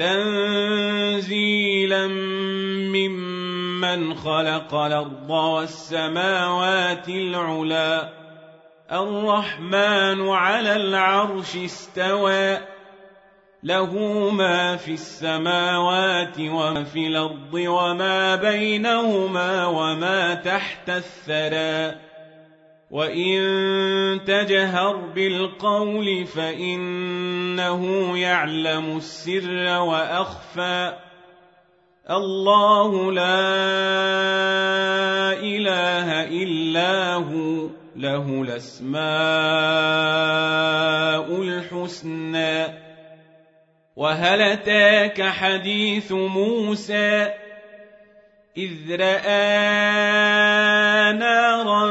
تنزيلا ممن خلق الأرض والسماوات العلى الرحمن على العرش استوى. له ما في السماوات وما في الأرض وما بينهما وما تحت الثرى. وإن تجهر بالقول فإنه يعلم السر وأخفى الله لا إله إلا هو له الأسماء الحسنى وهل أتاك حديث موسى إذ رأى نارا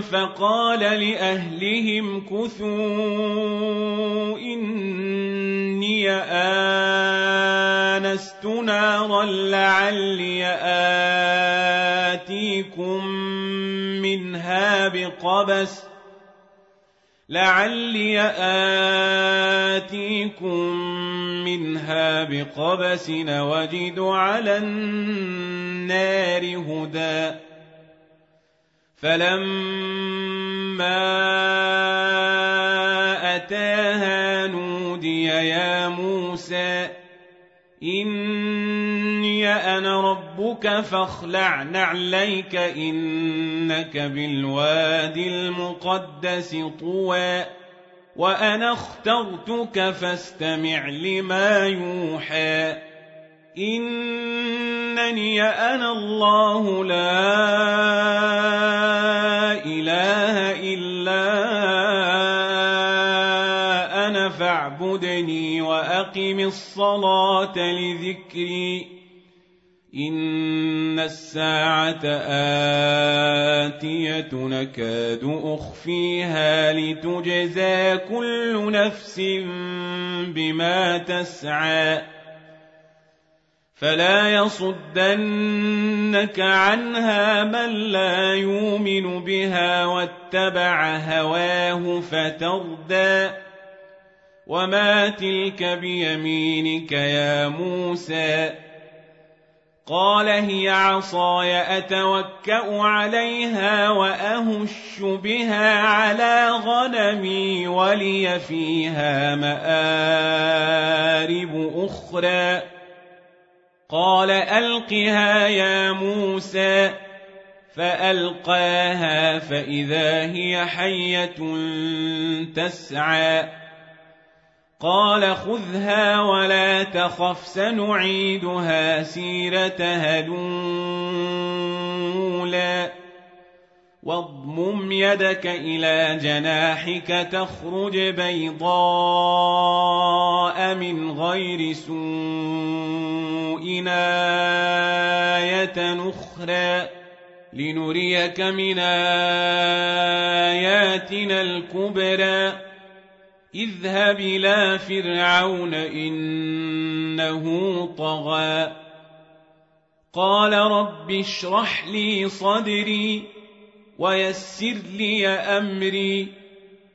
فقال لأهلهم كثوا إني آنست نارا لعلي آتيكم منها بقبس لعلي آتيكم منها بقبس وجد على النار هدى فلما أتاها نودي يا موسى إني أنا ربك فاخلع نعليك إنك بالواد المقدس طوى وأنا اخترتك فاستمع لما يوحى إنني أنا الله لا إله إلا وأقم الصلاة لذكري. إن الساعة آتية نكاد أخفيها لتجزى كل نفس بما تسعى. فلا يصدنك عنها من لا يؤمن بها واتبع هواه فتردى. وما تلك بيمينك يا موسى قال هي عصاي اتوكا عليها واهش بها على غنمي ولي فيها مارب أخرى قال القها يا موسى فالقاها فاذا هي حيه تسعى قال خذها ولا تخف سنعيدها سيرتها الاولى واضمم يدك إلى جناحك تخرج بيضاء من غير سوء إيه أخرى. لنريك من آياتنا الكبرى. اذهب إلى فرعون إنه طغى. قال رب اشرح لي صدري ويسر لي أمري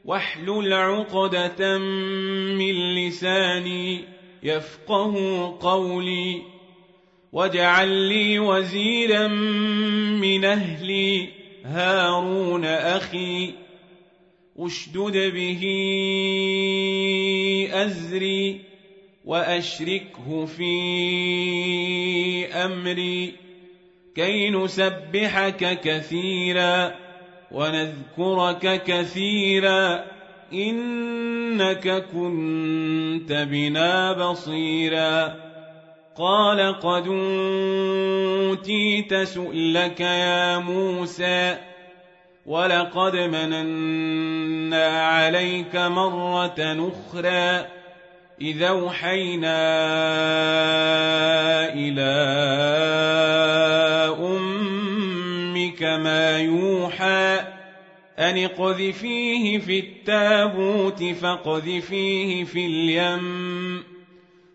واحلل عقدة من لساني يفقه قولي واجعل لي وزيرا من أهلي هارون أخي. اشدد به أزري وأشركه في أمري كي نسبحك كثيرا ونذكرك كثيرا إنك كنت بنا بصيرا قال قد أوتيت سؤلك يا موسى ولقد مننا عليك مرة أخرى إذا أوحينا إلى أمك ما يوحى أن اقذفيه في التابوت فاقذفيه في اليم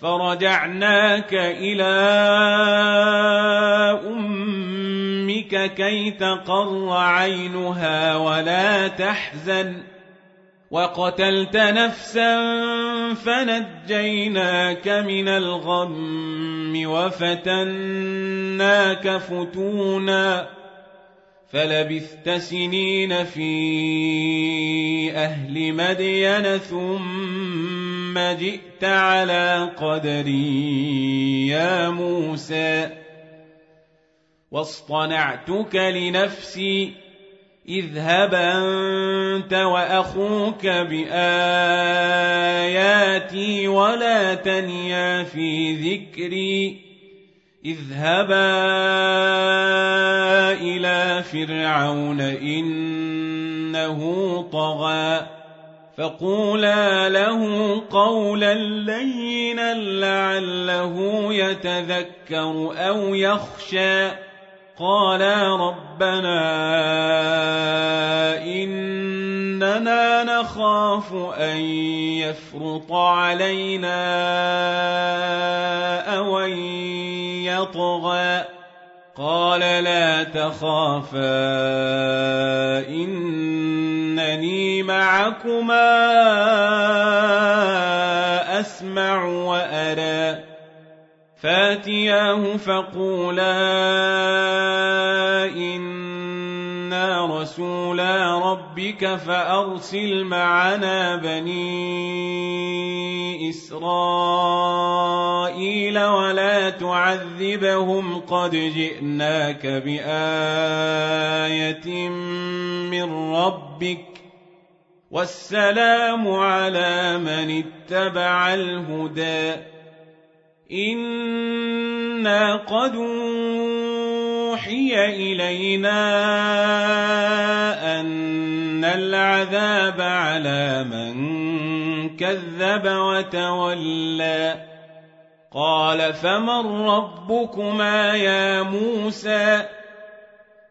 فرجعناك إلى أمك كي تقر عينها ولا تحزن. وقتلت نفسا فنجيناك من الغم وفتناك فتونا. فلبثت سنين في أهل مدين ثم جئت على قدري يا موسى. واصطنعتك لنفسي اذهب أنت وأخوك بآياتي ولا تنيا في ذكري. اذهبا إلى فرعون إنه طغى. فقولا له قولا لينا لعله يتذكر أو يخشى قالا ربنا إننا نخاف أن يفرط علينا أو أن يطغى قال لا تخافا معكما أسمع وأرى. فاتياه فقولا إنا رسولا ربك فأرسل معنا بني إسرائيل ولا تعذبهم قد جئناك بآية من ربك والسلام على من اتبع الهدى. إنا قد أوحي إلينا أن العذاب على من كذب وتولى. قال فمن ربكما يا موسى؟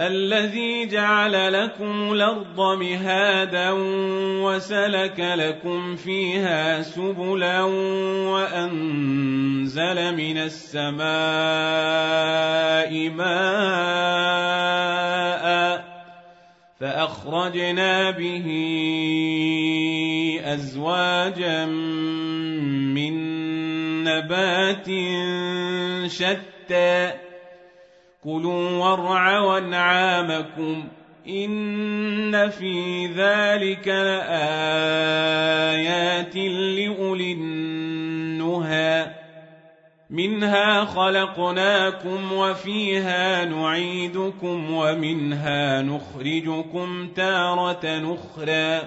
الذي جعل لكم الأرض مهادا وسلك لكم فيها سبلا وأنزل من السماء ماء فأخرجنا به أزواجا من نبات شتى كلوا وارعوا انعامكم إن في ذلك لآيات لأولي النهى. منها خلقناكم وفيها نعيدكم ومنها نخرجكم تارة أخرى.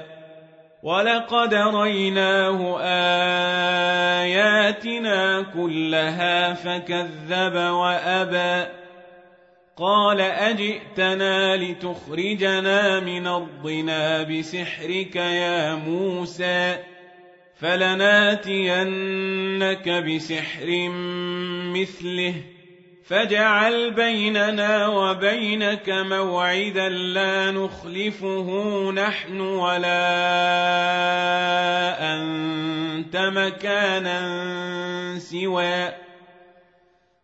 ولقد ريناه آياتنا كلها فكذب وأبى. قال أجئتنا لتخرجنا من أرضنا بسحرك يا موسى فلناتينك بسحر مثله فاجعل بيننا وبينك موعدا لا نخلفه نحن ولا أنت مكانا سوى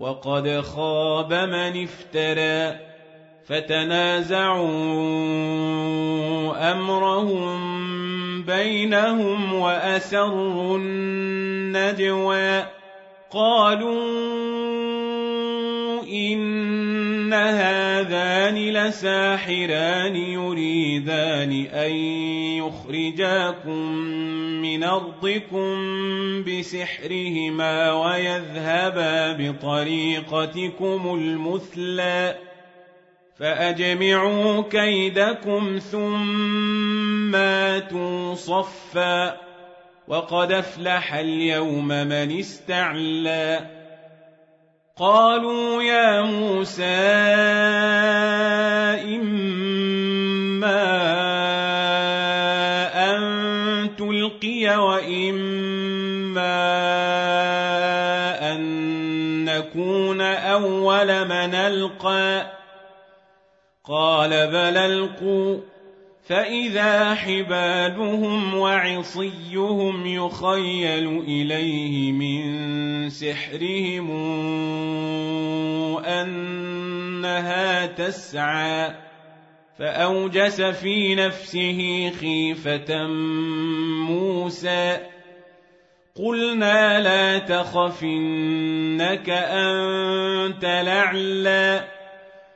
وقد خاب من افترى فتنازعوا أمرهم بينهم وأسروا النجوى قالوا إن هذان لساحران يريدان أن يخرجاكم من أرضكم بسحرهما ويذهبا بطريقتكم المثلى فأجمعوا كيدكم ثم آتوا صفا وقد أفلح اليوم من استعلى قالوا يا موسى قال بل ألقوا فإذا حبالهم وعصيهم يخيل إليه من سحرهم أنها تسعى فأوجس في نفسه خيفة موسى قلنا لا تخف إنك أنت لعلى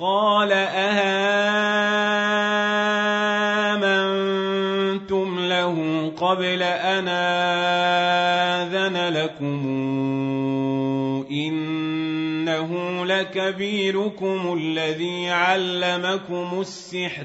قال أهامنتم له قبل أن آذن لكم؟ إنه لكبيركم الذي علمكم السحر.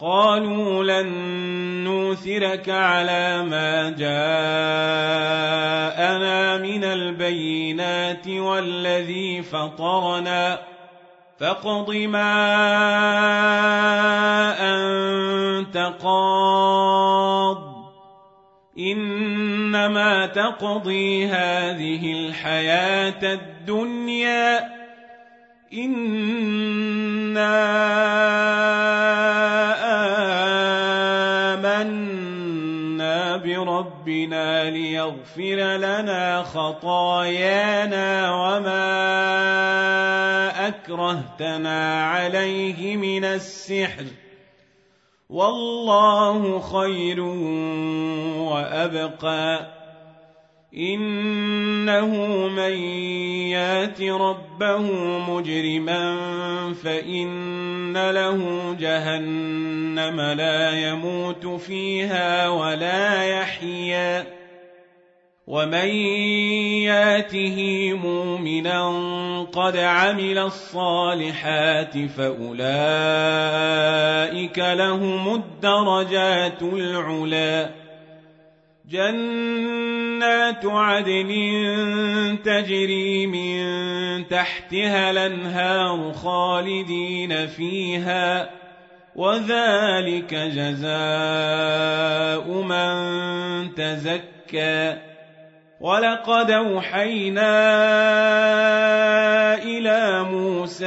قالوا لن نوثرك على ما جاءنا من البينات والذي فطرنا. فاقض ما أنت قاض. إنما تقضي هذه الحياة الدنيا. إنا ربنا ليغفر لنا خطايانا وما أكرهتنا عليه من السحر والله خير وأبقى إنه من يات ربه مجرما فإن له جهنم لا يموت فيها ولا يحيا. ومن ياته مؤمنا قد عمل الصالحات فأولئك لهم الدرجات العلي جنات عدن تجري من تحتها الأنهار خالدين فيها وذلك جزاء من تزكى. ولقد أوحينا إلى موسى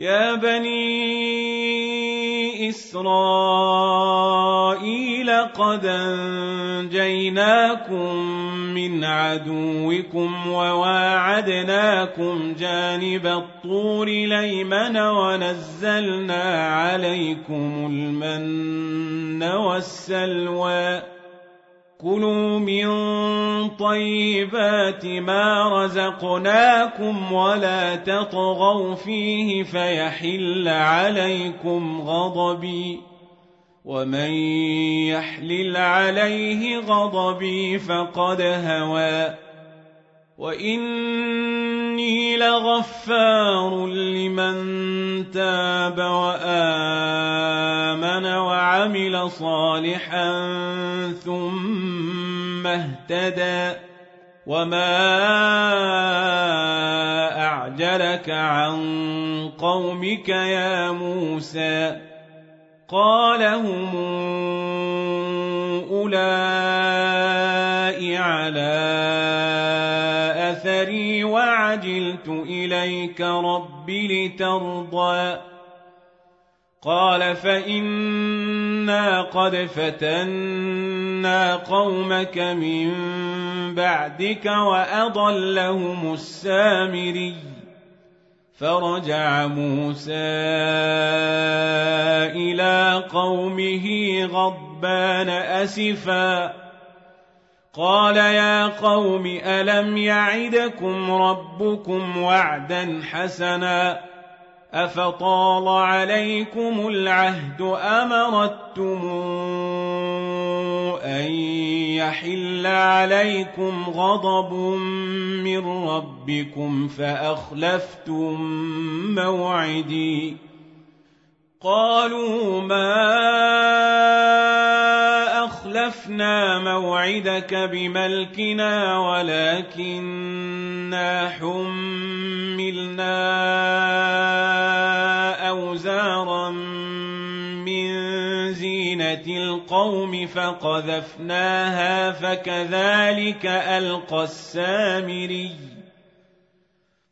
يا بني إسرائيل قد أنجيناكم من عدوكم وواعدناكم جانب الطور ليمن ونزلنا عليكم المن والسلوى كلوا من طيبات ما رزقناكم ولا تطغوا فيه فيحل عليكم غضبي ومن يحلل عليه غضبي فقد هوى واني لغفار لمن تاب وامن وعمل صالحا ثم اهتدى وما اعجلك عن قومك يا موسى قال هم اولئك وعجلت إليك رب لترضى. قال فإنا قد فتنا قومك من بعدك وأضلهم السامري. فرجع موسى إلى قومه غضبان أسفاً. قال يا قوم ألم يعدكم ربكم وعدا حسنا أفطال عليكم العهد أمرتم أن يحل عليكم غضب من ربكم فأخلفتم موعدي قالوا ما أخلفنا موعدك بملكنا ولكننا حملنا أوزارا من زينة القوم فقذفناها فكذلك ألقى السامري.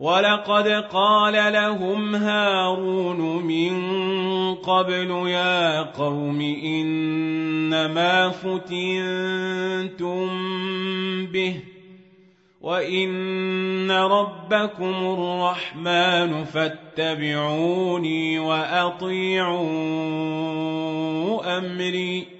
ولقد قال لهم هارون من قبل يا قوم إنما فتنتم به وإن ربكم الرحمن فاتبعوني وأطيعوا أمري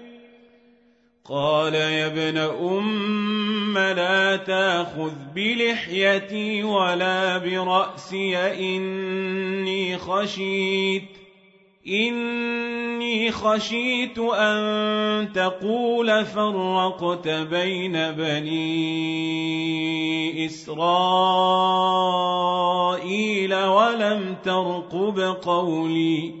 قال يا ابن أم لا تأخذ بلحيتي ولا برأسي إني خشيت إني خشيت أن تقول فرقت بين بني إسرائيل ولم ترقب قولي.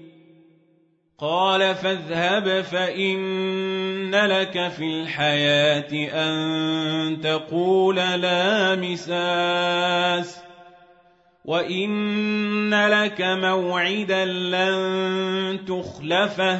قال فاذهب فإن لك في الحياة أن تقول لا مساس وإن لك موعدا لن تخلفه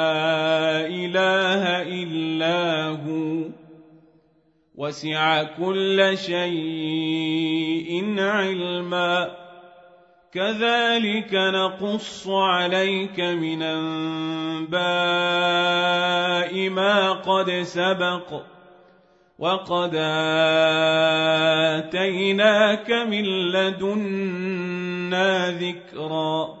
وسع كل شيء علما. كذلك نقص عليك من أنباء ما قد سبق وقد آتيناك من لدنا ذكرا.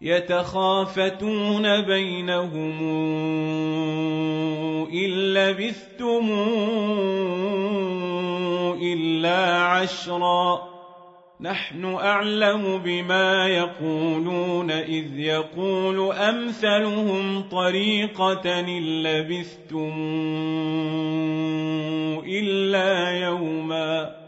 يتخافتون بينهم إن لبثتم إلا عشرا. نحن أعلم بما يقولون إذ يقول أمثلهم طريقة إن لبثتم إلا يوما.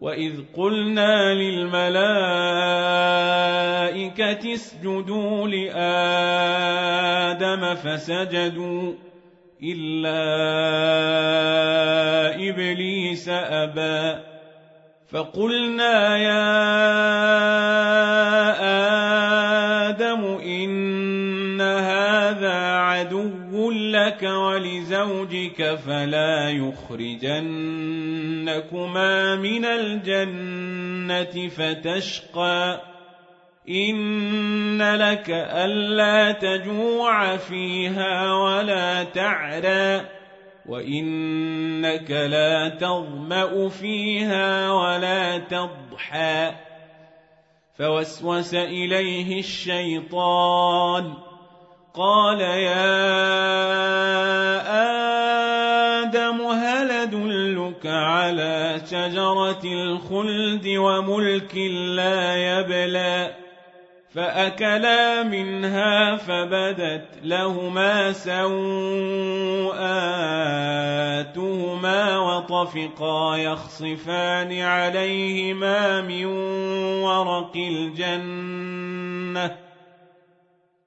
وإذ قلنا للملائكة اسجدوا لآدم فسجدوا إلا إبليس أبى فقلنا يا آدم لك ولزوجك فلا يخرجنكما من الجنة فتشقى. إن لك ألا تجوع فيها ولا تعرى وإنك لا تظمأ فيها ولا تضحى. فوسوس إليه الشيطان. قال يا آدم هل أدلك على شجرة الخلد وملك لا يبلى فأكلا منها فبدت لهما سوءاتهما وطفقا يخصفان عليهما من ورق الجنة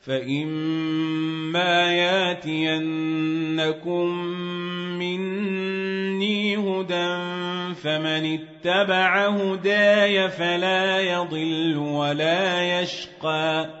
فإما ياتينكم مني هدى فمن اتبع هداي فلا يضل ولا يشقى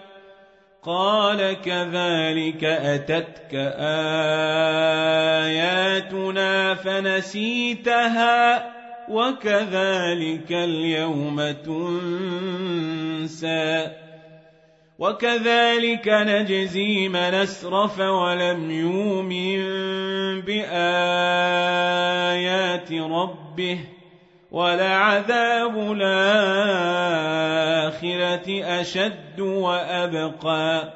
قال كذلك أتتك آياتنا فنسيتها وكذلك اليوم تنسى وكذلك نجزي من اسرف ولم يؤمن بآيات ربه ولعذاب الآخرة أشد وأبقى.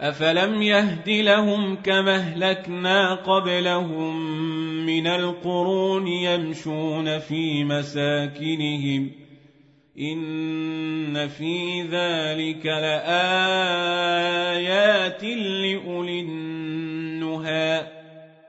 أفلم يهد لهم كما أهلكنا قبلهم من القرون يمشون في مساكنهم. إن في ذلك لآيات لأولي النهي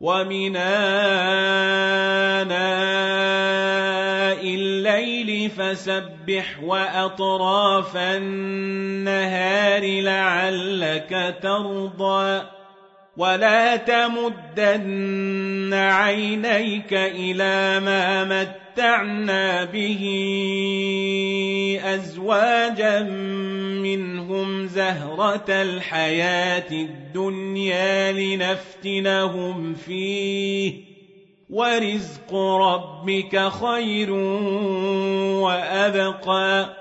ومن آناء الليل فسبح وأطراف النهار لعلك ترضى ولا تمدن عينيك إلى ما متعنا به أزواجا منهم زهرة الحياة الدنيا لنفتنهم فيه ورزق ربك خير وأبقى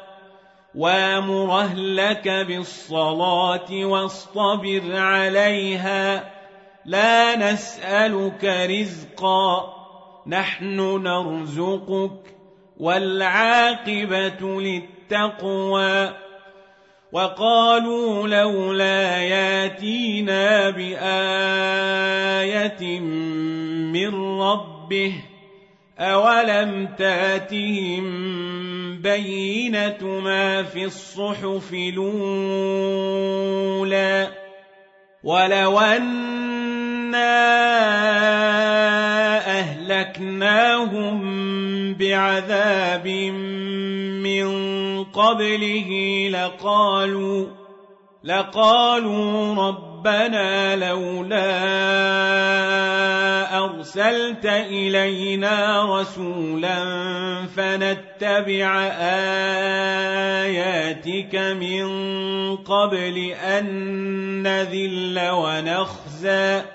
وامر اهلك بالصلاه واصطبر عليها لا نسالك رزقا نحن نرزقك والعاقبة للتقوى. وقالوا لولا ياتينا بآية من ربه أولم تأتهم بينة ما في الصحف الأولى؟ ولو أنا أهلكناهم بعذاب من قبله لقالوا لقالوا ربنا لولا أرسلت إلينا رسولا فنتبع آياتك من قبل أن نذل ونخزى.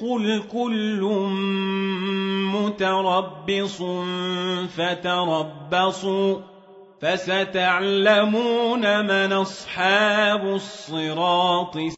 قل كل متربص فتربصوا فستعلمون من أصحاب الصراط